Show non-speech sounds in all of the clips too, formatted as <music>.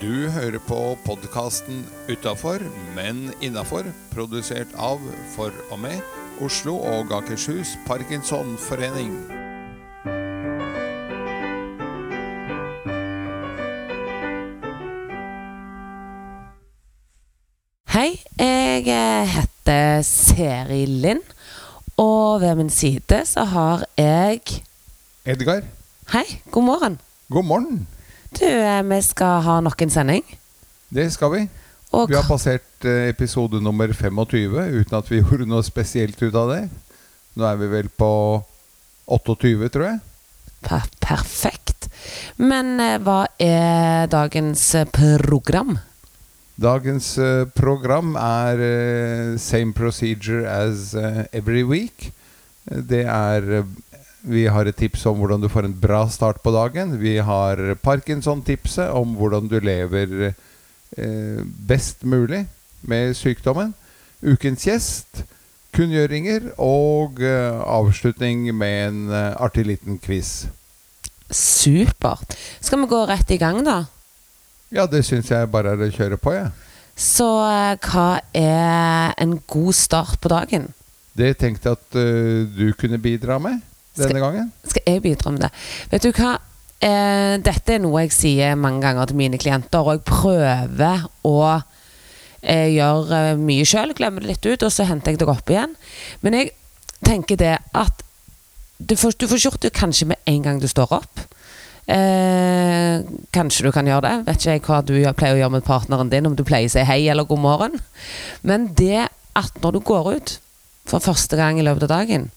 Du hører på podkasten 'Utafor, men innafor', produsert av, for og med, Oslo og Akershus Parkinsonforening. Hei, jeg heter Seri Lind, og ved min side så har jeg Edgar, Hei, god morgen. god morgen. Du, eh, vi skal ha nok en sending. Det skal vi. Og Vi har passert eh, episode nummer 25 uten at vi <laughs> gjorde noe spesielt ut av det. Nå er vi vel på 28, tror jeg. per perfekt. Men eh, hva er dagens program? Dagens program er same procedure as every week. Det er Vi har et tips om hvordan du får en bra start på dagen. Vi har Parkinson-tipset om hvordan du lever eh, best mulig med sykdommen. Ukens gjest, kunngjøringer og eh, avslutning med en eh, artig liten quiz. Supert. Skal vi gå rett i gang, da? Ja, det syns jeg bare er å kjøre på, jeg. Så eh, hva er en god start på dagen? Det tenkte jeg at uh, du kunne bidra med denne Skal- gangen. Skal jeg bidra med det? Vet du hva? Eh, dette er noe jeg sier mange ganger til mine klienter, og jeg prøver å eh, gjøre eh, mye sjøl. Glemmer det litt ut, og så henter jeg det opp igjen. Men jeg tenker det at du får, du får gjort det kanskje med en gang du står opp. Eh, kanskje du kan gjøre det. Vet ikke jeg hva du pleier å gjøre med partneren din, om du pleier å si hei eller god morgen. Men det at når du går ut for første gang i løpet av dagen,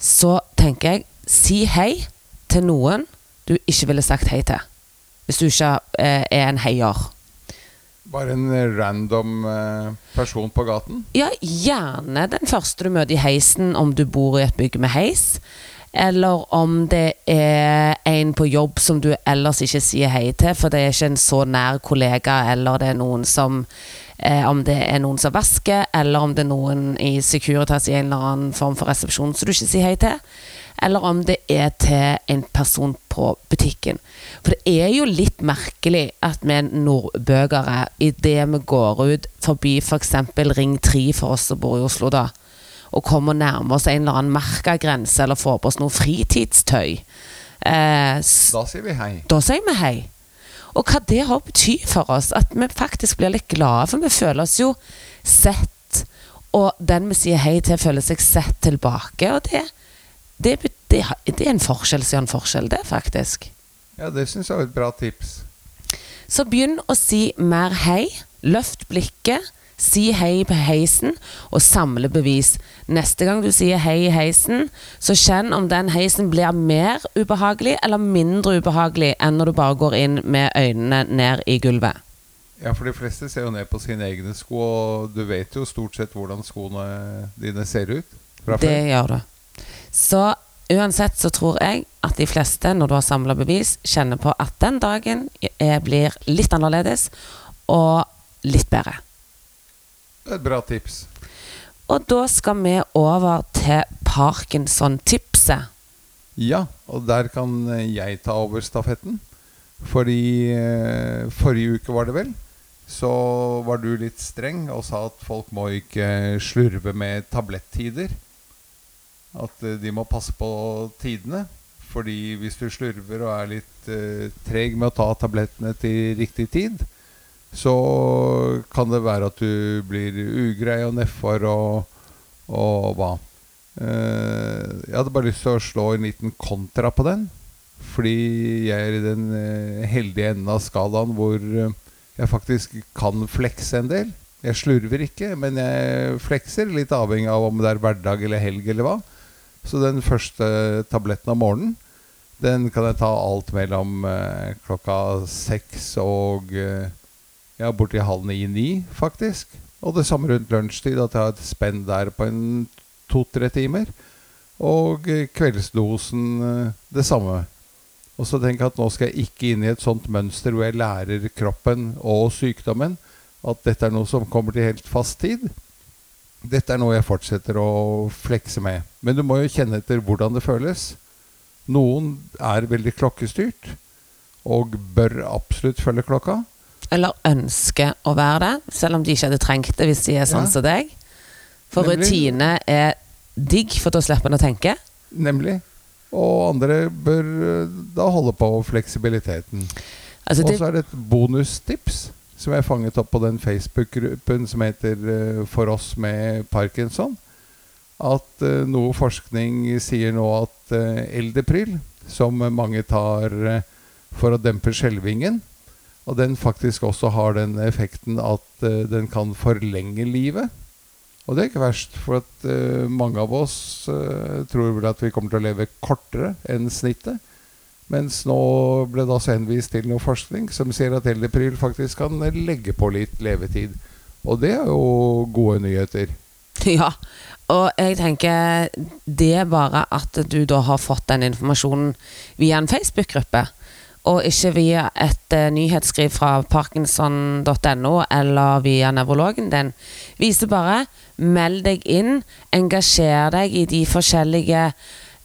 så tenker jeg si hei til noen du ikke ville sagt hei til. Hvis du ikke eh, er en heier. Bare en eh, random eh, person på gaten? Ja, gjerne den første du møter i heisen, om du bor i et bygg med heis. Eller om det er en på jobb som du ellers ikke sier hei til, for det er ikke en så nær kollega, eller det er noen som eh, Om det er noen som vasker, eller om det er noen i Securitas i en eller annen form for resepsjon som du ikke sier hei til. Eller om det er til en person på butikken. For det er jo litt merkelig at vi nordbøgere, idet vi går ut forbi f.eks. Ring 3 for oss som bor i Oslo, da, og kommer nærme oss en eller annen merka grense, eller får på oss noe fritidstøy, eh, Da sier vi hei. da sier vi hei. Og hva det har betyr for oss, at vi faktisk blir litt glade, for vi føler oss jo sett. Og den vi sier hei til, føler seg sett tilbake. Og det, det, det, det er en forskjell som gjør en forskjell, det, faktisk. Ja, det syns jeg er et bra tips. Så begynn å si mer hei. Løft blikket. Si hei på heisen, og samle bevis. Neste gang du sier hei i heisen, så kjenn om den heisen blir mer ubehagelig eller mindre ubehagelig enn når du bare går inn med øynene ned i gulvet. Ja, for de fleste ser jo ned på sine egne sko, og du vet jo stort sett hvordan skoene dine ser ut Det gjør du. Så uansett så tror jeg at de fleste, når du har samla bevis, kjenner på at den dagen blir litt annerledes og litt bedre. Det er et bra tips. Og da skal vi over til Parkinson-tipset. Ja, og der kan jeg ta over stafetten. Fordi eh, forrige uke var det vel, så var du litt streng og sa at folk må ikke slurve med tablettider. At eh, de må passe på tidene. Fordi hvis du slurver og er litt eh, treg med å ta tablettene til riktig tid, så kan det være at du blir ugrei og nedfor og, og hva. Eh, jeg hadde bare lyst til å slå en liten kontra på den. Fordi jeg er i den eh, heldige enden av skalaen hvor eh, jeg faktisk kan flekse en del. Jeg slurver ikke, men jeg flekser, litt avhengig av om det er hverdag eller helg eller hva. Så den første tabletten om morgenen, den kan jeg ta alt mellom klokka seks og eh, ja, borti halv ni-ni, faktisk. Og det samme rundt lunsjtid, at jeg har et spenn der på en to-tre timer. Og eh, kveldsdosen eh, det samme. Og så tenker jeg at nå skal jeg ikke inn i et sånt mønster hvor jeg lærer kroppen og sykdommen at dette er noe som kommer til helt fast tid. Dette er noe jeg fortsetter å flekse med. Men du må jo kjenne etter hvordan det føles. Noen er veldig klokkestyrt og bør absolutt følge klokka. Eller ønsker å være det, selv om de ikke hadde trengt det hvis de er sånn Ja. som deg. For Nemlig. rutine er digg, for da slipper en å tenke. Nemlig. Og andre bør eh, da holde på fleksibiliteten. Altså, Og så er det et bonustips som jeg fanget opp på den Facebook-gruppen som heter eh, For oss med parkinson. At eh, noe forskning sier nå at eldepryl, som mange tar for å dempe skjelvingen, og den faktisk også har den effekten at uh, den kan forlenge livet. Og det er ikke verst, for at uh, mange av oss uh, tror vel at vi kommer til å leve kortere enn snittet. Mens nå ble det også henvist til noe forskning som sier at eldepryl faktisk kan legge på litt levetid. Og det er jo gode nyheter. <laughs> ja. Og jeg tenker det bare at du da har fått den informasjonen via en Facebook-gruppe. Og ikke via et uh, nyhetsskriv fra parkinson.no eller via nevrologen din. Viser bare meld deg inn, engasjer deg i de forskjellige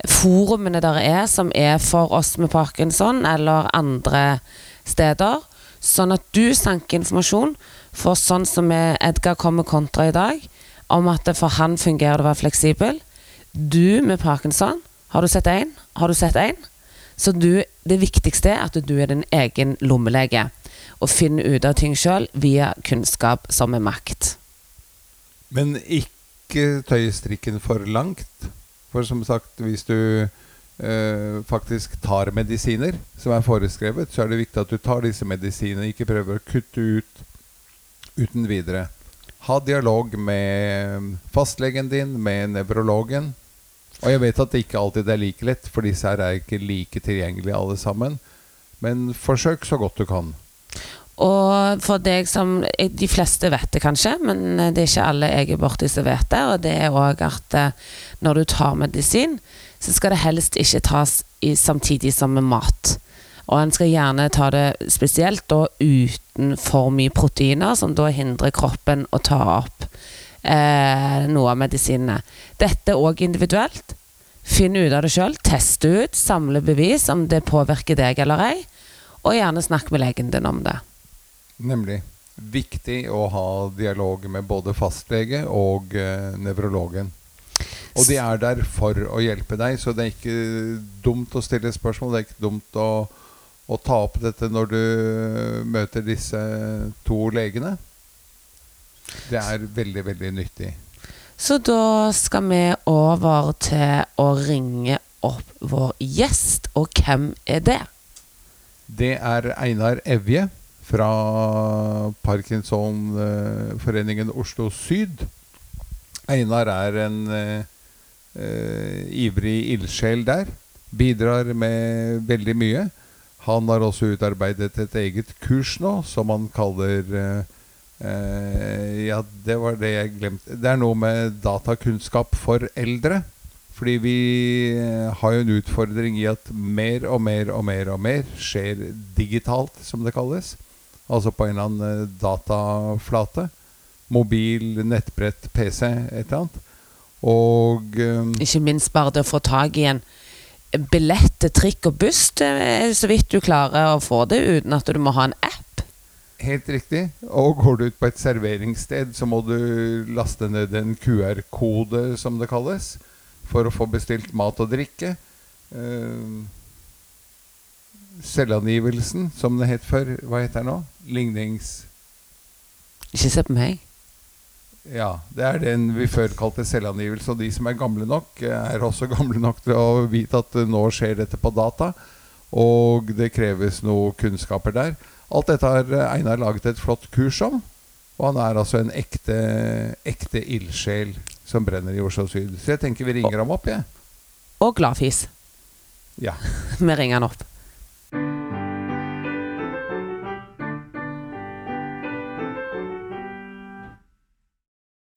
forumene der er, som er for oss med parkinson eller andre steder. Sånn at du sanker informasjon for sånn som Edgar kom med kontra i dag, om at for han fungerer det å være fleksibel. Du med parkinson, har du sett én? Har du sett én? Så du, det viktigste er at du er din egen lommelege, og finner ut av ting sjøl via kunnskap som er makt. Men ikke tøye strikken for langt. For som sagt, hvis du eh, faktisk tar medisiner som er foreskrevet, så er det viktig at du tar disse medisinene, ikke prøver å kutte ut uten videre. Ha dialog med fastlegen din, med nevrologen. Og jeg vet at det ikke alltid er like lett, for disse her er ikke like tilgjengelige alle sammen. Men forsøk så godt du kan. Og for deg som De fleste vet det kanskje, men det er ikke alle jeg er borti som vet det. Og det er òg at eh, når du tar medisin, så skal det helst ikke tas samtidig som med mat. Og en skal gjerne ta det spesielt da uten for mye proteiner, som da hindrer kroppen å ta opp eh, noe av medisinene. Dette er òg individuelt. Finn ut av det sjøl, teste ut, samle bevis om det påvirker deg eller ei, og gjerne snakk med legen din om det. Nemlig. Viktig å ha dialog med både fastlege og eh, nevrologen. Og de er der for å hjelpe deg, så det er ikke dumt å stille spørsmål. Det er ikke dumt å, å ta opp dette når du møter disse to legene. Det er veldig, veldig nyttig. Så da skal vi over til å ringe opp vår gjest, og hvem er det? Det er Einar Evje fra Parkinsonforeningen Oslo Syd. Einar er en uh, uh, ivrig ildsjel der. Bidrar med veldig mye. Han har også utarbeidet et eget kurs nå som han kaller eh, eh, Ja, det var det jeg glemte. Det er noe med datakunnskap for eldre. Fordi vi eh, har jo en utfordring i at mer og mer og mer og mer skjer digitalt, som det kalles. Altså på en eller annen eh, dataflate. Mobil, nettbrett, PC, et eller annet. Og um, Ikke minst bare det å få tak i en billett til trikk og buss, så vidt du klarer å få det uten at du må ha en app. Helt riktig. Og går du ut på et serveringssted, så må du laste ned en QR-kode, som det kalles, for å få bestilt mat og drikke. Uh, selvangivelsen, som det het før, hva heter det nå? Lignings... Ikke se på meg. Ja, det er den vi før kalte selvangivelse. Og de som er gamle nok, er også gamle nok til å vite at eh, nå skjer dette på data. Og det kreves noen kunnskaper der. Alt dette har eh, Einar laget et flott kurs om. Og han er altså en ekte, ekte ildsjel som brenner i Oslo Syd. Så jeg tenker vi ringer ham opp, jeg. Og gladfis. Ja. <laughs> Vi ringer han opp.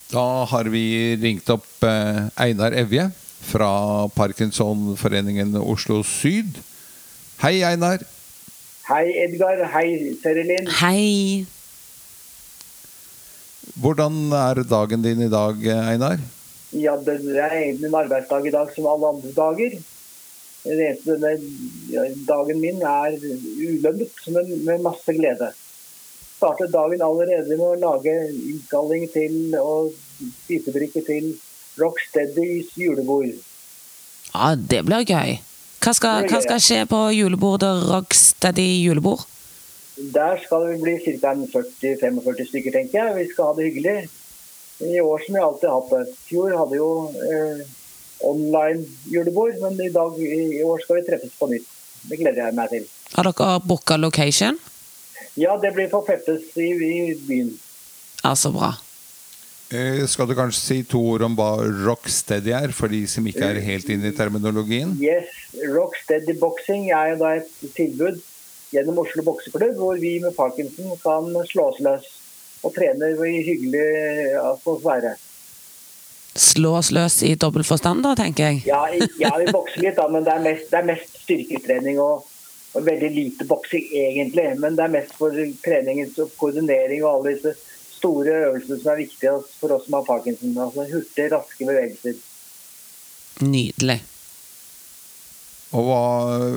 Da har vi ringt opp eh, Einar Evje fra Parkinsonforeningen Oslo Syd. Hei, Einar. Hei, Edgar. Hei, Serilin. Hei. Hvordan er dagen din i dag, Einar? Ja, det er egentlig en arbeidsdag i dag som alle andre dager. Dagen min er ulønnet, men med masse glede. startet dagen allerede med å lage innkalling til og spisebrikke til Rocksteadys julebord. Ja, det blir gøy. Hva skal, hva skal skje på julebordet Rocksteady julebord? Der skal det bli ca. 40-45 stykker, tenker jeg. Vi skal ha det hyggelig. I år som vi alltid har hatt det. I fjor hadde jo eh, online julebord, men i, dag, i år skal vi treffes på nytt. Det gleder jeg meg til. Har dere booka location? Ja, det blir på Peppes i, i byen. Ja, så bra. Eh, skal du kanskje si to ord om hva rocksteady er, for de som ikke er helt inne i terminologien? Yes, Rocksteady boksing er jo da et tilbud gjennom Oslo bokseklubb, hvor vi med Parkinson kan slå oss løs og trene i hyggelig atmosfære. Slå oss løs i dobbel forstand, da, tenker jeg. Ja, ja, vi bokser litt, da, men det er mest, det er mest styrketrening og, og veldig lite boksing, egentlig. Men det er mest for treningens koordinering og alle disse store øvelser som er viktige for oss som har parkinson. Altså hurtige, raske bevegelser. Nydelig. Og hva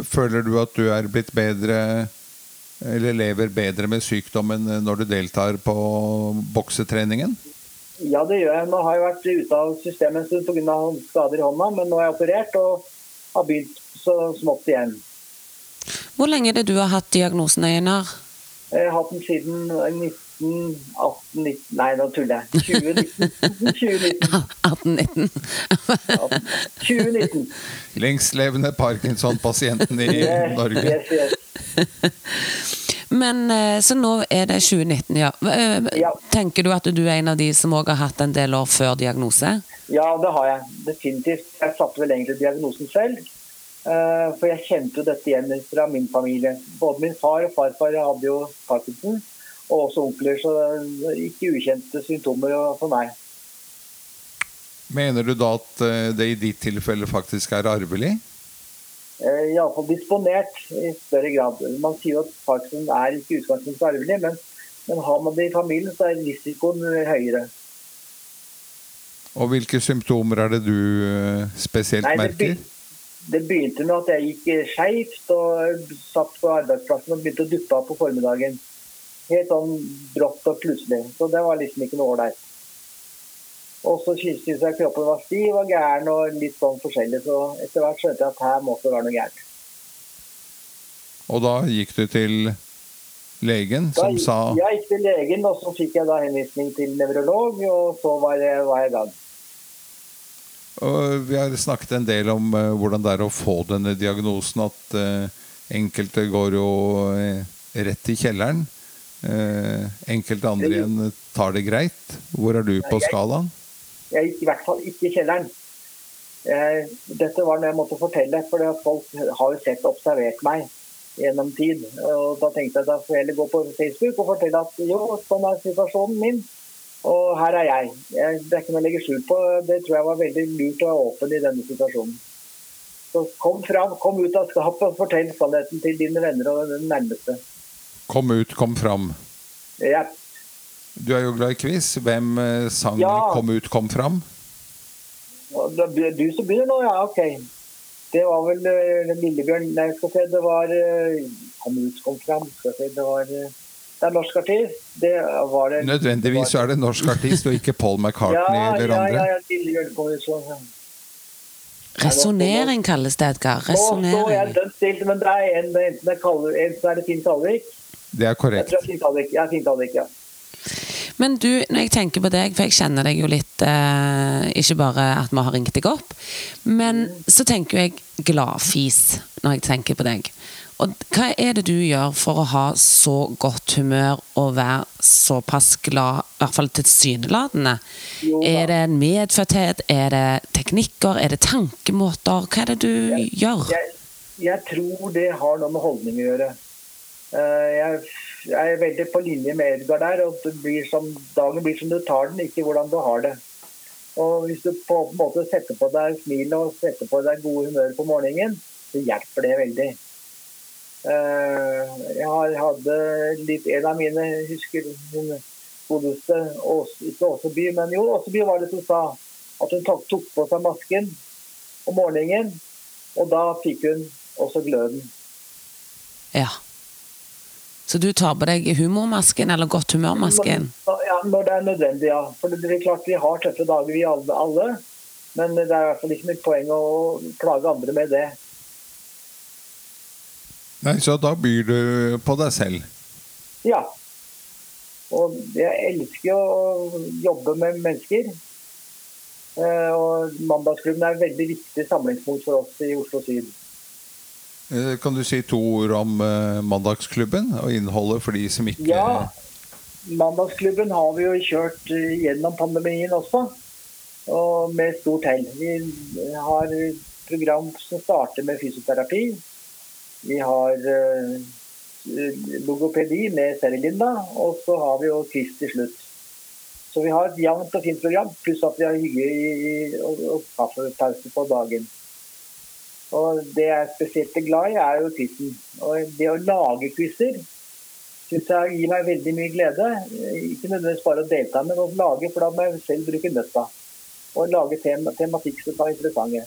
føler du at du er blitt bedre eller lever bedre med sykdommen når du deltar på boksetreningen? Ja, det gjør jeg. Nå har jeg vært ute av systemet en stund pga. skader i hånda, men nå er jeg operert og har begynt så smått igjen. Hvor lenge er det du har hatt diagnosen, Einar? Jeg har hatt den siden 1918 19, Nei, nå tuller jeg. 2019. 2019. 1819? 2019. Lengstlevende Parkinson-pasienten i <laughs> Yes, Norge. yes, yes. Men eh, Så nå er det 2019, ja. Eh, Ja. Tenker du at du er en av de som òg har hatt en del år før diagnose? Ja, det har jeg. Definitivt. Jeg satte vel egentlig diagnosen selv. eh, For jeg kjente jo dette igjen fra min familie. Både min far og farfar hadde jo parkinson. Og også onkler, så det er ikke ukjente symptomer for meg. Mener du da at eh, det i ditt tilfelle faktisk er arvelig? Eh, Iallfall disponert i større grad. Man sier at parkinson er ikke utgangspunktet arvelig, men, men har man det i familien, så er risikoen høyere. Og hvilke symptomer er det du eh, spesielt Nei, det, merker? det begynte med at jeg gikk skeivt og satt på arbeidsplassen og begynte å duppe av på formiddagen. Helt sånn brått og plutselig. Så det var liksom ikke noe ålreit. Og så syntes jeg kroppen var stiv og gæren og litt sånn forskjellig. Så etter hvert skjønte jeg at her måtte det være noe gærent. Og da gikk du til legen, Da som sa Jeg gikk til legen, og så fikk jeg da henvisning til nevrolog, og så var jeg, var jeg i gang. Og vi har snakket en del om uh, hvordan det er å få denne diagnosen. At uh, enkelte går jo uh, rett i kjelleren. Eh, enkelte andre igjen tar det greit. Hvor er du på jeg- skalaen? Jeg gikk i hvert fall ikke i kjelleren. Eh, dette var noe jeg måtte fortelle, for folk har jo sett og observert meg gjennom tid. Og da tenkte jeg da får jeg heller gå på Facebook og fortelle at jo, sånn er situasjonen min. Og her er jeg. jeg det er ikke noe å legge skjul på. Det tror jeg var veldig lurt å være åpen i denne situasjonen. Så kom fram, kom ut av skapet og fortell sannheten til dine venner og den nærmeste. Kom ut, kom fram. Jeg, Du er jo glad i quiz. Hvem eh, sang Ja. 'Kom ut, kom fram'? Det er Du som begynner nå, ja, ok. Det var vel uh, Lillebjørn Nei, skal vi se, det var eh, Kom ut, kom fram. Skal se, det var eh, Det er norsk artist. Det var det Nødvendigvis så er det norsk artist, og ikke Paul McCartney ja, eller andre. ja, ja, Lillebjørn kom ut ja. Resonnering kalles det, Edgar. Resonering. Nå er jeg dømt stilt, men det er en, enten det er Kalle- enten er det Finn Kalvik. Det er Jeg jeg, tror det er fint, Kalvik. Ja, ja. Men du, når jeg tenker på deg, for jeg kjenner deg jo litt eh, Ikke bare at vi har ringt deg opp, men så tenker jeg gladfis når jeg tenker på deg. Og hva er det du gjør for å ha så godt humør og være såpass glad, i hvert fall tilsynelatende? Er det en medfødthet? Er det teknikker? Er det tankemåter? Hva er det du gjør? Jeg, jeg tror det har noe med holdning å gjøre. Eh, Jeg, er veldig på linje med Edgar der. og blir som, Dagen blir som du tar den, ikke hvordan du har det. Og Hvis du på en måte setter på deg smil og setter på deg gode humør på morgenen, så hjelper det veldig. Eh, Jeg hadde litt En av mine husker hun godeste ikke Åseby, men jo, Åseby var det som sa at hun tok på seg masken om morgenen, og da fikk hun også gløden. Ja. Så du tar på deg humormasken eller godt humørmasken? Ja, når det er nødvendig, ja. For det er klart vi har tøffe dager, vi alle. alle. Men det er i hvert fall ikke noe poeng å plage andre med det. Nei, Så da byr du på deg selv? Ja. Og jeg elsker å jobbe med mennesker. Eh, og Mandagsklubben er et veldig viktig samlingspunkt for oss i Oslo Syd. Eh, kan du si to ord om uh, Mandagsklubben og innholdet for de som ikke Ja, Mandagsklubben har vi jo kjørt gjennom pandemien også, og med stort hell. Vi har program som starter med fysioterapi. Vi har logopedi med Serilinda, og så har vi jo quiz til slutt. Så vi har et jevnt og fint program, pluss at vi har hygge og, og kaffepause på dagen. Og det jeg er spesielt glad i, er jo quizen. Og det å lage quizer syns jeg gir meg veldig mye glede. Ikke nødvendigvis bare å delta, men å lage, for da må jeg selv bruke nøtta. Og lage tem tematikk som er interessante.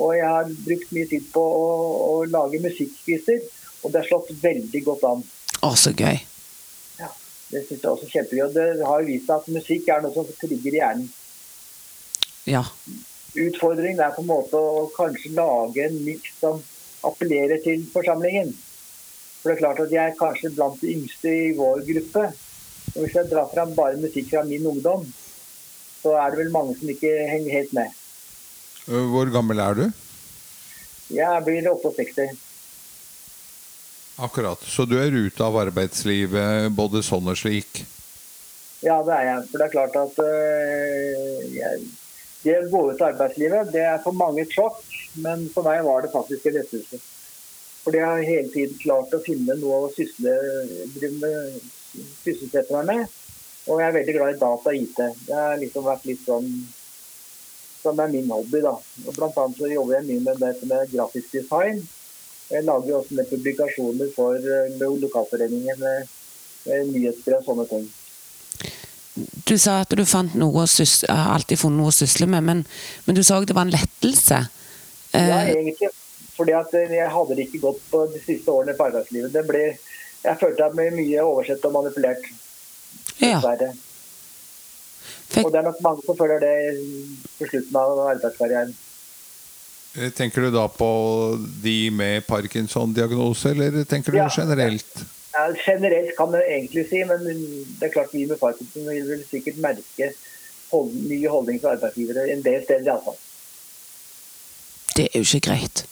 Og jeg har brukt mye tid på å, å lage musikkquizer, og det har slått veldig godt an. Å, så gøy. Ja, det syns jeg også kjempegøy. Og det har jo vist seg at musikk er noe som trigger hjernen. Ja. Utfordringen er på en måte å kanskje lage en miks som appellerer til forsamlingen. For det er klart at Jeg er kanskje blant de yngste i vår gruppe. Og Hvis jeg drar fram bare musikk fra min ungdom, så er det vel mange som ikke henger helt med. Hvor gammel er du? Jeg blir 68. Akkurat. Så du er ute av arbeidslivet både sånn og slik? Ja, det er jeg. For det er klart at øh, jeg det å gå ut av arbeidslivet det er for mange et sjokk, men for meg var det faktisk en lettelse. Fordi jeg har hele tiden klart å finne noe å sysselsette meg med. Og jeg er veldig glad i data og IT. Det har liksom vært litt sånn som er min hobby. da. Og blant annet så jobber jeg mye med det som er grafisk design. Jeg lager også med publikasjoner for eh, lokalforeningen med, med nyhetsbrev og sånne ting. Du sa at du fant noe sysle, har alltid funnet noe å sysle med, men, men du sa òg det var en lettelse? Ja, eh, egentlig. Fordi at jeg hadde det ikke godt på de siste årene på arbeidslivet. Det ble, jeg følte jeg ble mye oversett og manipulert. Ja. Og det er nok mange som føler det på slutten av arbeidskarrieren. Eh, tenker du da på de med Parkinson-diagnose, eller tenker du ja. generelt? Ja, generelt kan jeg egentlig si, men det er klart vi med Parkinson vil vel sikkert merke hold, nye holdninger fra arbeidsgivere en del steder iallfall. Det er jo ikke greit.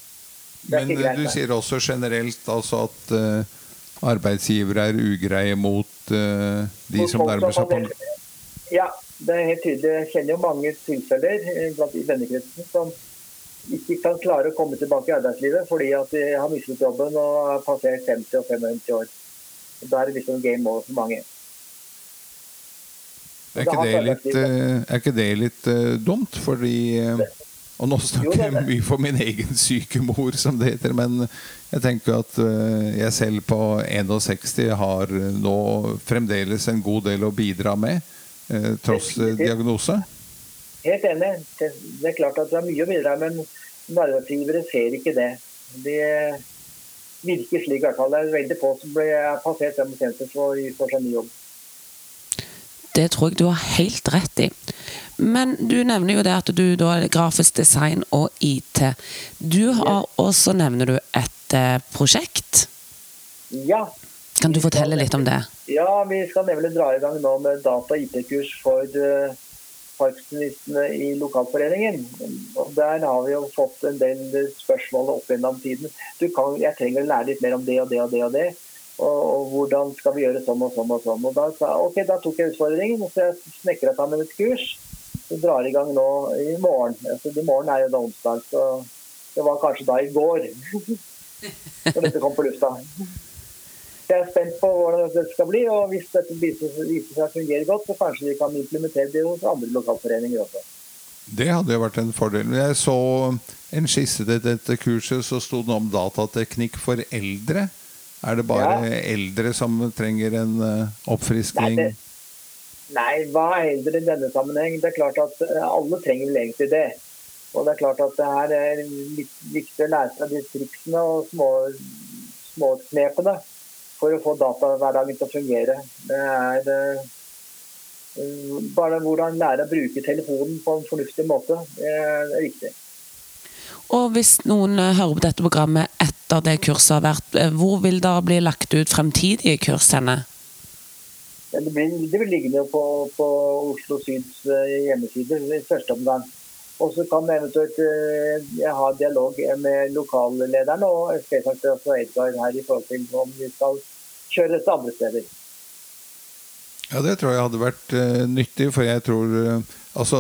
Men greit, du sier også generelt altså at uh, arbeidsgivere er ugreie mot uh, de mot som nærmer seg på Ja, det er helt tydelig. Jeg kjenner jo mange tilfeller eh, blant i vennekretsen som ikke kan klare å komme tilbake i arbeidslivet fordi at de har mistet jobben og har passert 50 og 55 år. Da er det liksom game over for mange. Er ikke, det litt, eh, er ikke det litt uh, dumt? Fordi uh, Og nå snakker jeg mye for min egen syke mor, som det heter. Men jeg tenker at jeg selv på 61 har nå fremdeles en god del å bidra med, tross diagnose. Helt enig. Det, det, er klart at du har mye å bidra med, men arbeidsgivere ser ikke det. De virker slik i hvert fall. Det er veldig få som blir passert 55 for å få seg ny jobb. Det tror jeg du har helt rett i. Men du nevner jo det at du da er grafisk design og IT. Du har også, nevner du, et eh, prosjekt? Ja. Kan du fortelle litt om det? Ja, vi skal nemlig dra i gang nå med data- og IT-kurs for uh, i lokalforeningen. Og Der har vi jo fått en del spørsmål opp gjennom tiden. Kan, jeg trenger å lære litt mer om det og det og det. og det. Og, og hvordan skal vi gjøre sånn og sånn og sånn. Og da, sa, ok, da tok jeg utfordringen, og så snekra sammen et kurs. Vi drar i gang nå i morgen. Altså, I morgen er jo da onsdag, så det var kanskje da i går. <laughs> Når dette kom på lufta. Jeg er spent på hvordan dette skal bli, og hvis dette viser, seg å fungere godt, så kanskje vi kan implementere det hos andre lokalforeninger også. Det hadde jo vært en fordel. Jeg så en skisse til dette kurset, så sto det om datateknikk for eldre. Er det bare ja. eldre som trenger en uh, oppfriskning? Nei, det, nei, hva er eldre i denne sammenheng? Det er klart at uh, alle trenger vel egentlig det. Og det er klart at det her er litt viktig å lære seg de triksene og små, småknepene for å få datahverdagen til å fungere. Det er uh, bare hvordan lære å bruke telefonen på en fornuftig måte. Det er viktig. Og hvis noen hører på dette programmet etter det kurset har vært, hvor vil det bli lagt ut fremtidige kurs henne? Det, blir, det vil ligge på, på Oslo Syds hjemmeside i første omgang. Og så kan eventuelt eh, jeg ha dialog med lokallederen og selvsagt også Edgar her i forhold til om vi skal kjøre dette andre steder. Ja, det tror jeg hadde vært uh, nyttig, for jeg tror uh, Altså,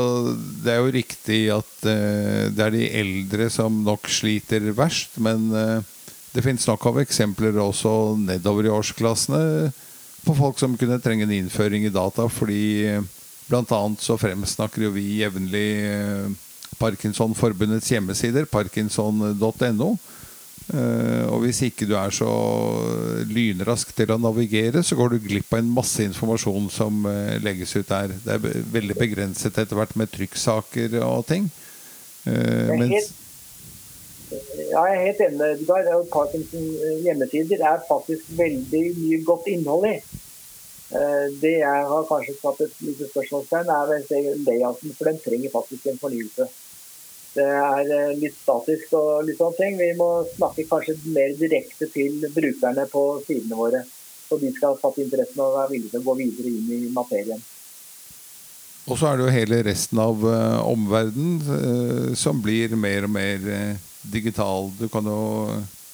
det er jo riktig at det er de eldre som nok sliter verst, men det finnes nok av eksempler også nedover i årsklassene på folk som kunne trenge en innføring i data, fordi bl.a. så fremsnakker jo vi jevnlig Parkinsonforbundets hjemmesider, parkinson.no. Uh, og hvis ikke du er så lynrask til å navigere, så går du glipp av en masse informasjon som uh, legges ut der. Det er veldig begrenset etter hvert med trykksaker og ting. Jeg ja, jeg er helt enig med deg. Parkinsons hjemmesider er faktisk veldig mye godt innhold i. Det jeg har kanskje satt et lite spørsmålstegn, er layouten, for den trenger faktisk en fornyelse det er eh, litt statisk og litt sånne ting. Vi må snakke kanskje mer direkte til brukerne på sidene våre. Så de skal fatte interessen og være villige til å gå videre inn i materien. Og så er det jo hele resten av uh, omverdenen uh, som blir mer og mer uh, digital. Du kan jo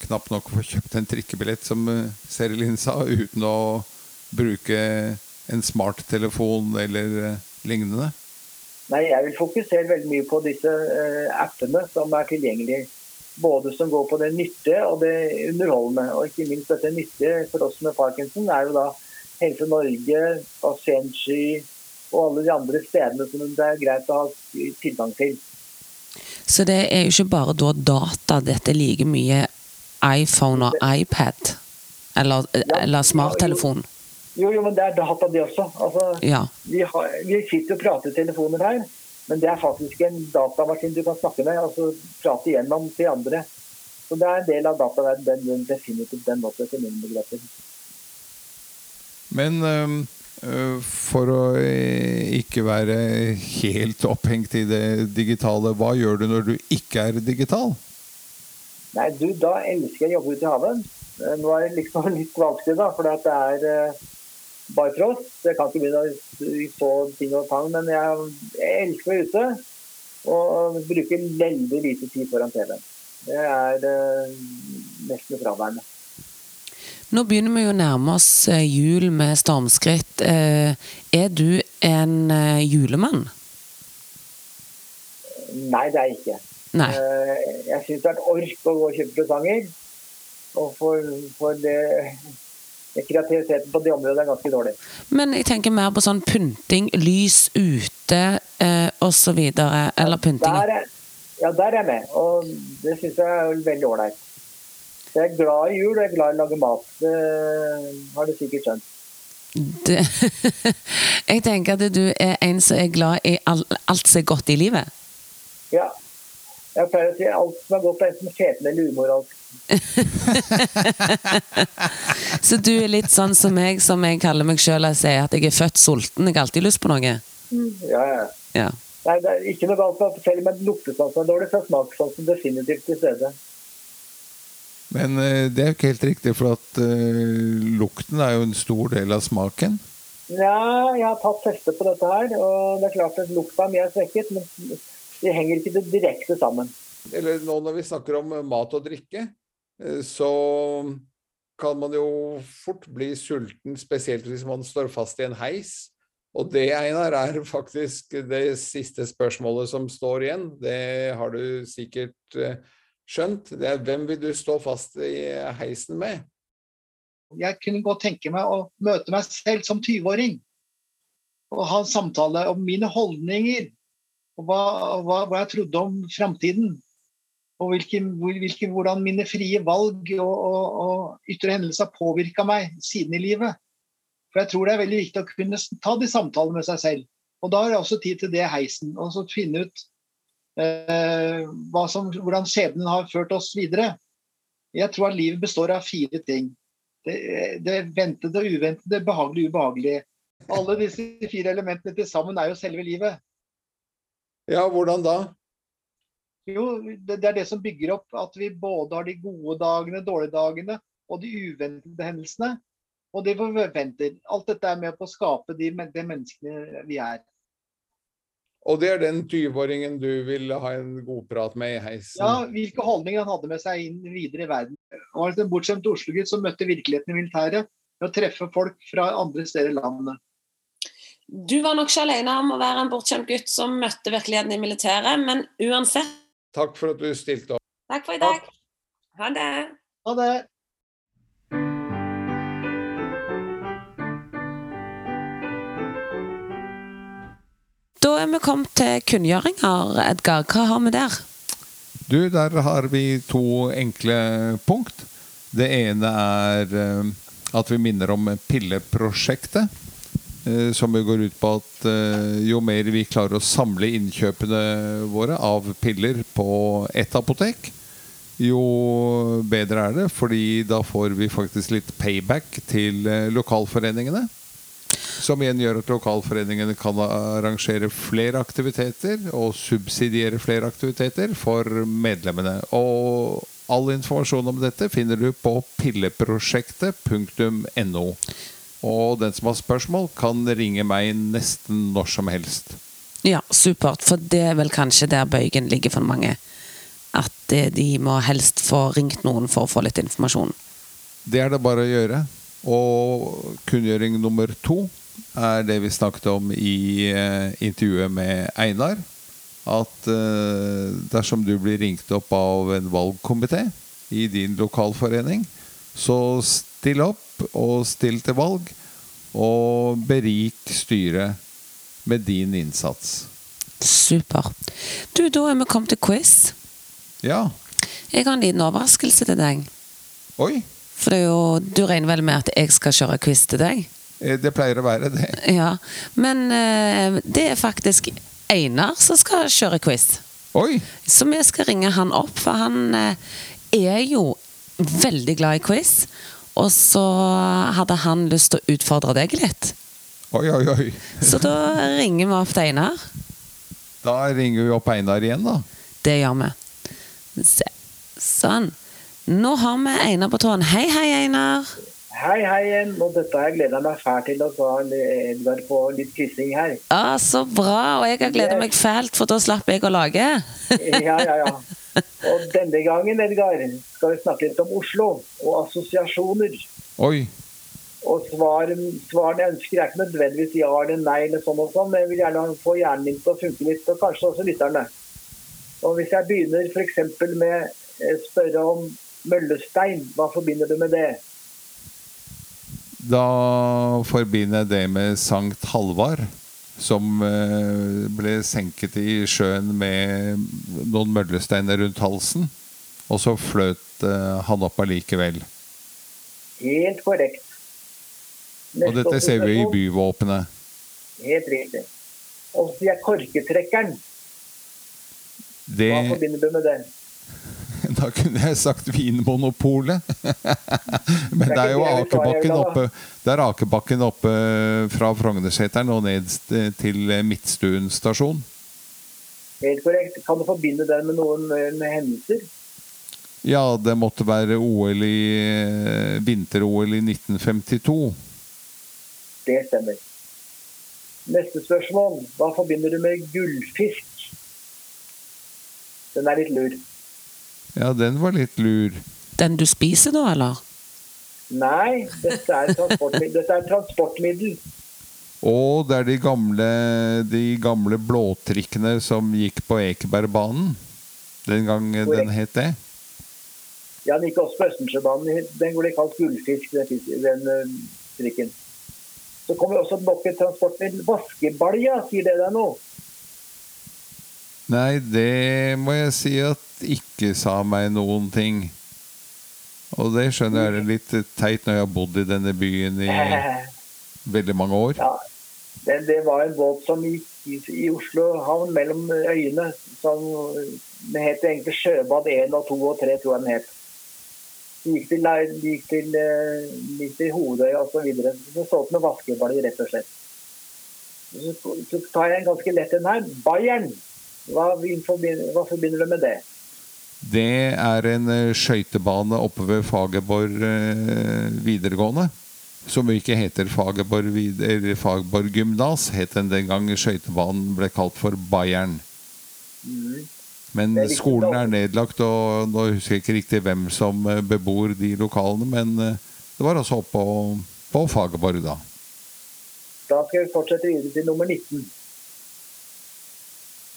knapt nok få kjøpt en trikkebillett, som Serilin sa, uten å bruke en smarttelefon eller lignende. Nei, jeg vil fokusere veldig mye på disse uh, appene som er tilgjengelige. Både som går på det nyttige og det underholdende. Og ikke minst dette nyttige for oss med parkinson er jo da Helse Norge, Pasientsky og alle de andre stedene som det er greit å ha tilgang til. Så det er jo ikke bare da data, dette like mye iPhone og iPad? Eller, eller smarttelefon? Jo, jo, men det er data, det også. Altså, ja. vi, har, vi, sitter og prater i telefoner her, men det er faktisk en datamaskin du kan snakke med. altså Prate igjennom til andre. Så det er en del av dataverdenen, definitivt den måten, etter mine begreper. Men øh, for å eh, ikke være helt opphengt i det digitale, hva gjør du når du ikke er digital? Nei, du, Da elsker jeg å jobbe ute i havet. Eh, nå er det liksom <laughs> litt vanskelig, da, for det er barfrost. Jeg kan ikke begynne å få ting og tang, men jeg, jeg elsker være ute. Og bruker veldig lite tid foran TV-en. Det er eh, nesten fraværende. Nå begynner vi jo å nærme oss eh, jul med stormskritt. Eh, er du en eh, julemann? Nei, det er jeg ikke. Nei. Jeg syns det er et ork å gå og kjøpe presanger. Og for, for det kreativiteten på det området er ganske dårlig. Men jeg tenker mer på sånn pynting, lys ute eh, osv. Eller pynting? Der ja, der er jeg med, og det syns jeg er veldig ålreit. Jeg er glad i jul og jeg er glad i å lage mat. Det har du sikkert skjønt. Det, <laughs> jeg tenker at du er en som er glad i alt som er godt i livet. Ja. Jeg pleier å si alt som er godt, er enten fetende eller umoralsk. <laughs> så du er litt sånn som meg, som jeg kaller meg sjøl og sier at jeg er født sulten. Jeg har alltid lyst på noe. Mm, ja, ja. ja. Nei, det er ikke noe galt med selv om luktesansen er dårlig, så er smakssansen definitivt til stede. Men uh, det er jo ikke helt riktig, for at uh, lukten er jo en stor del av smaken. Ja, jeg har tatt tester på dette her, og det er klart at lukta mi er svekket, men de henger ikke direkte sammen. Eller nå når vi snakker om mat og drikke, Eh, så kan man jo fort bli sulten, spesielt hvis man står fast i en heis. Og det, Einar, er faktisk det siste spørsmålet som står igjen. Det har du sikkert eh, skjønt. Det er hvem vil du stå fast i heisen med? Jeg kunne godt tenke meg å møte meg selv som 20-åring. Og ha en samtale om mine holdninger. Og hva, hva, hva jeg trodde om framtiden og hvilken, hvilken, hvordan mine frie valg og, og, og ytre hendelser har påvirka meg siden i livet. For jeg tror det er veldig viktig å kunne ta de samtalene med seg selv. Og da har jeg også tid til det heisen. Og så finne ut eh, som, hvordan skjebnen har ført oss videre. Jeg tror at livet består av fire ting. Det, det ventede og uventede, behagelige ubehagelige. Alle disse fire elementene til sammen er jo selve livet. Ja, hvordan da? Jo, det, det er det som bygger opp at vi både har de gode dagene, dårlige dagene og de uventede hendelsene. Og det vi forventer. Alt dette er med på å skape de, de menneskene vi er. Og det er den 20-åringen du vil ha en godprat med i heisen? Ja, hvilke holdninger han hadde med seg inn videre i verden. Han var en bortskjemt Oslo-gutt som møtte virkeligheten i militæret ved å treffe folk fra andre steder i landet. Du var nok ikke alene om å være en bortskjemt gutt som møtte virkeligheten i militæret, men uansett Takk for at du stilte opp. Takk for i dag. Ha det. Ha det. Da er vi kommet til kunngjøringer. Edgar, hva har vi der? Du, der har vi to enkle punkt. Det ene er eh, at vi minner om pilleprosjektet. Eh, Som går ut på at eh, jo mer vi klarer å samle innkjøpene våre av piller på ett apotek, jo bedre er det. Fordi da får vi faktisk litt payback til eh, lokalforeningene. Som igjen gjør at lokalforeningene kan arrangere flere aktiviteter og subsidiere flere aktiviteter for medlemmene. Og all informasjon om dette finner du på pilleprosjektet.no. Og den som har spørsmål, kan ringe meg nesten når som helst. Ja, supert. For det er vel kanskje der bøygen ligger for mange. At eh, de må helst få ringt noen for å få litt informasjon. Det er det bare å gjøre. Og kunngjøring nummer to er det vi snakket om i eh, intervjuet med Einar. At eh, dersom du blir ringt opp av en valgkomité i din lokalforening, så still opp og still til valg. Og berik styret med din innsats. Super. Du, da er vi kommet til quiz. Ja. Jeg har en liten overraskelse til deg. Oi. For jo, du regner vel med at jeg skal kjøre quiz til deg? eh, Det pleier å være det. <laughs> Ja. Men eh, det er faktisk Einar som skal kjøre quiz. Oi. Så vi skal ringe han opp, for han eh, er jo veldig glad i quiz. Og så hadde han lyst til å utfordre deg litt. Oi, oi, oi. Så da ringer vi opp til Einar. Da ringer vi opp Einar igjen, da. Det gjør vi. Se. Sånn. Nå har vi Einar på tråden. Hei, hei, Einar. Hei, hei igjen. Og dette har jeg gleda meg fælt til å så Edgar på litt kryssing her. Ah, så bra. Og jeg har gleda meg fælt, for da slapp jeg å lage. Ja, ja, ja. <laughs> <laughs> Og denne gangen, Edgar, skal vi snakke litt om Oslo og assosiasjoner. Oi. Og svar, svarene jeg ønsker er ikke nødvendigvis ja eller nei, eller sånn og sånn, men jeg vil gjerne få hjernen min til å funke litt, og kanskje også lytterne. Og Hvis jeg begynner f.eks. med å spørre om møllestein, hva forbinder du med det? Da forbinder jeg det med Sankt Halvard, som eh, ble senket i sjøen med noen møllesteiner rundt halsen. Og så fløt eh, han opp allikevel. Helt korrekt. Og dette ser vi i byvåpenet. Helt riktig. Og så sier jeg korketrekkeren. Det, Hva forbinder du med det? <laughs> da kunne jeg sagt Vinmonopolet. <laughs> Men det er jo Akebakken oppe Det er Akebakken oppe fra Frognerseteren og ned til Midtstuen stasjon. Helt korrekt. Kan du forbinde den med noen eh, med hendelser? Ja, det måtte være OL i eh, vinter-OL i 1952. Det stemmer. Neste spørsmål. Hva forbinder du med gullfisk? Den er litt lur. Ja, den var litt lur. Den du spiser nå, eller? Nei, dette er transportmiddel. Dette er transportmiddel. Og det er de gamle, de gamle blåtrikkene som gikk på Ekebergbanen. Den gang den het det. Ja, den gikk også på Østensjøbanen. Den ble kalt gullfisk, den, den eh, trikken. Så kommer også nok et transportmiddel. Vaskebalja, sier det deg noe? Nei, det må jeg si at ikke sa meg noen ting. Og det skjønner jeg er litt teit når jeg har bodd i denne byen i <laughs> veldig mange år. Ja, det, det var en båt som gikk i, i Oslo havn mellom øyene. Som het egentlig Sjøbad 1 og 2 og 3, tror jeg den het. De gikk til, de gikk til, eh, gikk til Hovedøya osv. Så ut med vaskebaljer, rett og slett. Så, så tar jeg en ganske lett en her. Bayern. Hva, hva forbinder du med det? Det er en eh, skøytebane oppe ved Fagerborg eh, videregående. Som ikke heter Fagerborg, Fagerborg gymnas, het den den gang skøytebanen ble kalt for Bayern. Men er skolen er nedlagt, og nå husker jeg ikke riktig hvem som eh, bebor de lokalene, men det var altså oppe på, på Fagerborg, da. Da skal vi fortsette videre til nummer 19.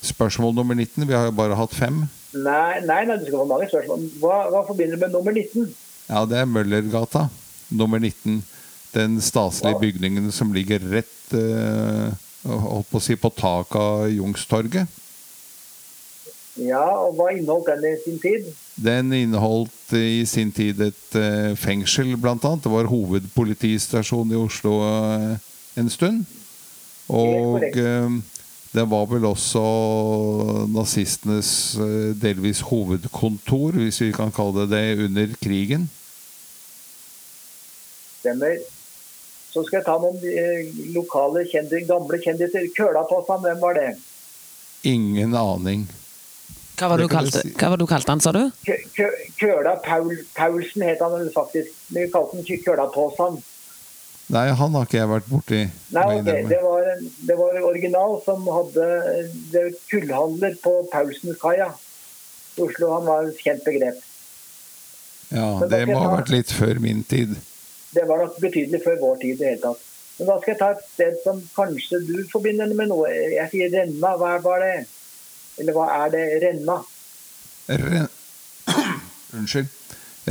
Spørsmål nummer 19. Vi har jo bare hatt fem. Nei, nei, nei du skal få mange spørsmål. Hva, hva forbinder du med nummer 19? Ja, det er Møllergata. Nummer 19. Den staselige bygningen som ligger rett eh, holdt på å si på taket av Jungstorget. Ja, og hva inneholdt den i sin tid? Den inneholdt i sin tid et eh, fengsel, annet. Det var hovedpolitistasjon i Oslo eh, en stund. Og eh, det var vel også nazistenes eh, delvis hovedkontor, hvis vi kan kalle det det, under krigen. Stemmer. Så skal jeg ta noen eh, lokale kjendiser, gamle kjendiser. Kølapåsan, hvem var det? Ingen aning. Hva var, Det du kan kalte, hva var du kalte han, sa du? Kø- Kø- Køla Paul, Paulsen het han faktisk. Vi kalte han Kølapåsan. Nei, han har ikke jeg vært borti. Nei, må jeg ok, innrømme. det var, en, det var en original som hadde det kullhandler på Paulsenkaia i Oslo. Han var et kjent begrep. Ja, Men det må ha vært litt før min tid. Det var nok betydelig før vår tid i det hele tatt. Men da skal jeg ta et sted som kanskje du forbinder med noe. Jeg sier Renna. Hva var det? Eller hva er det? Renna? Ren... <coughs> Unnskyld.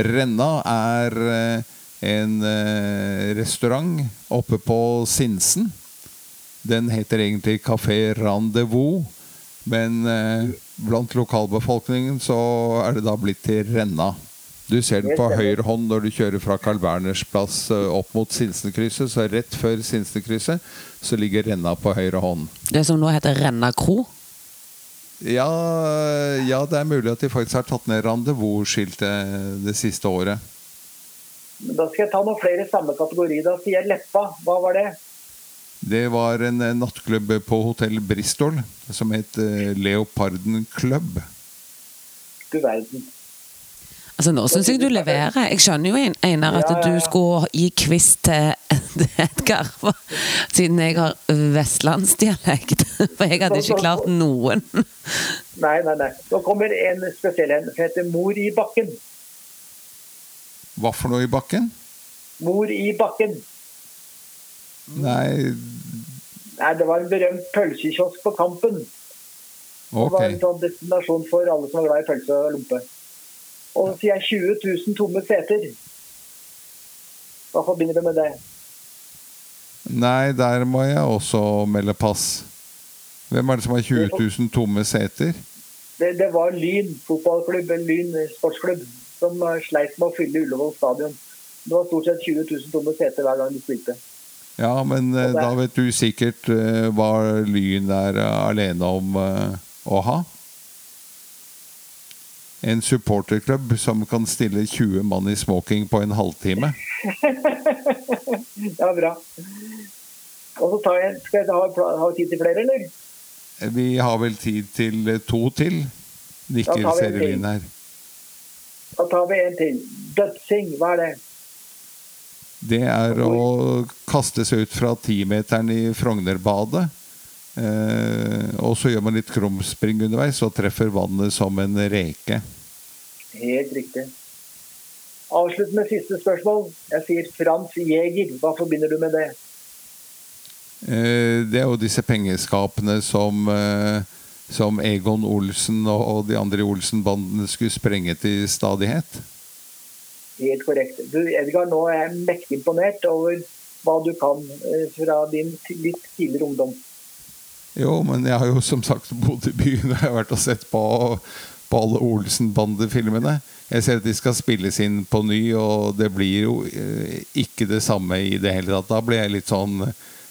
Renna er eh, en eh, restaurant oppe på Sinsen. Den heter egentlig Café Rendezvous, men eh, blant lokalbefolkningen så er det da blitt til Renna. Du ser den på høyre hånd når du kjører fra Carl Berners plass eh, opp mot Sinsenkrysset. Så rett før Sinsenkrysset så ligger Renna på høyre hånd. Det som nå heter Renna kro? Ja, ja, det er mulig at de faktisk har tatt ned rendezvous-skiltet det siste året. Da skal jeg ta noen flere i samme kategori. Da sier jeg Leppa. Hva var det? Det var en eh, nattklubb på hotell Bristol som het eh, Leoparden Club. Du verden. Altså Nå syns jeg du leverer. Jeg skjønner jo, Einar, at Ja, ja, du ja. skulle gi quiz til <laughs> Edgar, siden jeg har vestlandsdialekt. <laughs> For jeg hadde ikke klart noen. Nei, nei, nei. Nå kommer en spesiell en som heter Mor i bakken. Hva for noe i bakken? Mor i bakken. Nei, Nei, Det var en berømt pølsekiosk på Kampen. Det var en sånn destinasjon for alle som var glad i pølse og lompe. Og så sier jeg 20 000 tomme seter. Hva forbinder du med det? Nei, der må jeg også melde pass. Hvem er det som har 20 000 tomme seter? Det, det var Lyn fotballklubb, en Lyn sportsklubb, som eh, sleit med å fylle Ullevål stadion. Det var stort sett 20 000 tomme seter hver gang de spilte. Ja, men der, da vet du sikkert uh, hva Lyn er eh, alene om uh, å ha. En supporterklubb som kan stille 20 mann i smoking på en halvtime. <laughs> Ja, bra. Og så tar jeg, Skal jeg ha, ha tid til flere, eller? Vi har vel tid til eh, to til. Nikker til. her. Da tar vi en til. Dødsing, hva er det? Det er å kaste seg ut fra timeteren i Frognerbadet. Eh, og så gjør man litt krumspring underveis og treffer vannet som en reke. Helt riktig. Avslutt med siste spørsmål. Jeg sier Frans Jæger. Hva forbinder du med det? Eh, det er jo disse pengeskapene som, eh, som Egon Olsen og, de andre Olsen-bandene skulle sprenge til stadighet. Helt korrekt. Du, Edgar, nå er jeg mektig imponert over hva du kan eh, fra din litt tidligere ungdom. Jo, men jeg har jo som sagt bodd i byen og jeg har vært og sett på, på alle Olsen-bandefilmene. Jeg ser at de skal spilles inn på ny, og det blir jo eh, ikke det samme i det hele tatt. Da blir jeg litt sånn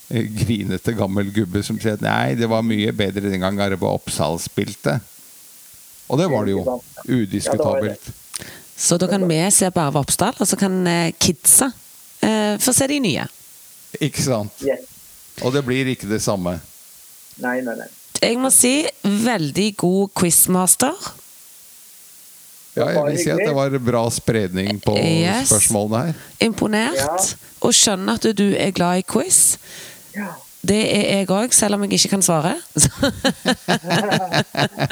grinete gammel gubbe som sier at nei, det var mye bedre den gang Arve Oppsal spilte. Og det var det jo. Ja, det det. Udiskutabelt. Så da kan vi se på Arve Oppsal, og så kan eh, kidsa eh, få se de nye. Ikke sant? Yes. Og det blir ikke det samme. Nei, nei, nei. Jeg må si veldig god quizmaster. Ja, jeg vil si at det var bra spredning på Yes. spørsmålene her. Imponert. Ja. Og skjønner at du er glad i quiz. Ja. Det er jeg òg, selv om jeg ikke kan svare. <laughs>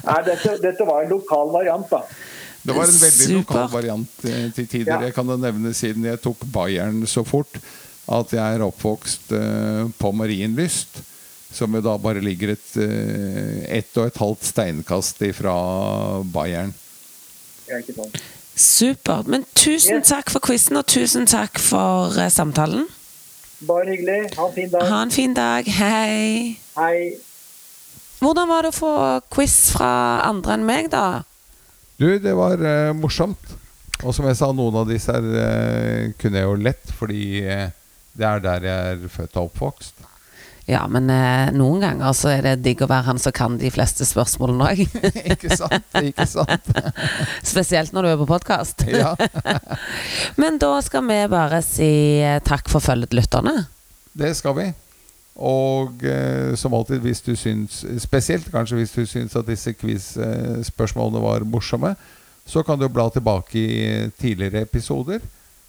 Nei, dette, dette var en lokal variant, da. Det var en veldig Super. lokal variant eh, til tider. Ja. Jeg kan da nevne siden jeg tok Bayern så fort, at jeg er oppvokst uh, på Marienlyst. Som jo da bare ligger et, uh, ett og et halvt steinkast ifra Bayern. Ja. Supert. Men tusen Yes. takk for quizen, og tusen takk for uh, samtalen. Bare hyggelig. Ha en fin dag. Ha en fin dag. Hei. Hei. Hvordan var det å få quiz fra andre enn meg, da? Du, det var uh, morsomt. Og som jeg sa, noen av disse her uh, kunne jeg jo lett, fordi uh, det er der jeg er født og oppvokst. Ja, men eh, noen ganger så er det digg å være han som kan de fleste spørsmålene òg. <laughs> ikke sant? Ikke sant? <laughs> Spesielt når du er på podkast. Ja. <laughs> Men da skal vi bare si eh, takk for følget, lytterne. Det skal vi. Og eh, som alltid, hvis du syns Spesielt kanskje hvis du syns at disse quiz-spørsmålene var morsomme, så kan du bla tilbake i tidligere episoder,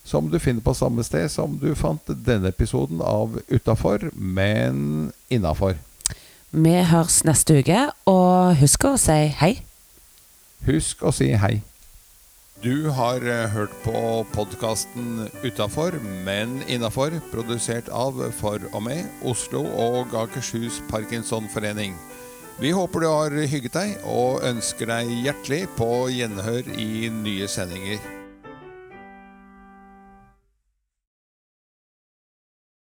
som du finner på samme sted som du fant denne episoden av Utafor, men innafor. Vi høres neste uke, og husk å si hei. Husk å si hei. Du har eh, hørt på podkasten Utafor, men innafor, produsert av For og med Oslo og Akershus Parkinsonforening. Vi håper du har hygget deg, og ønsker deg hjertelig på gjenhør i nye sendinger.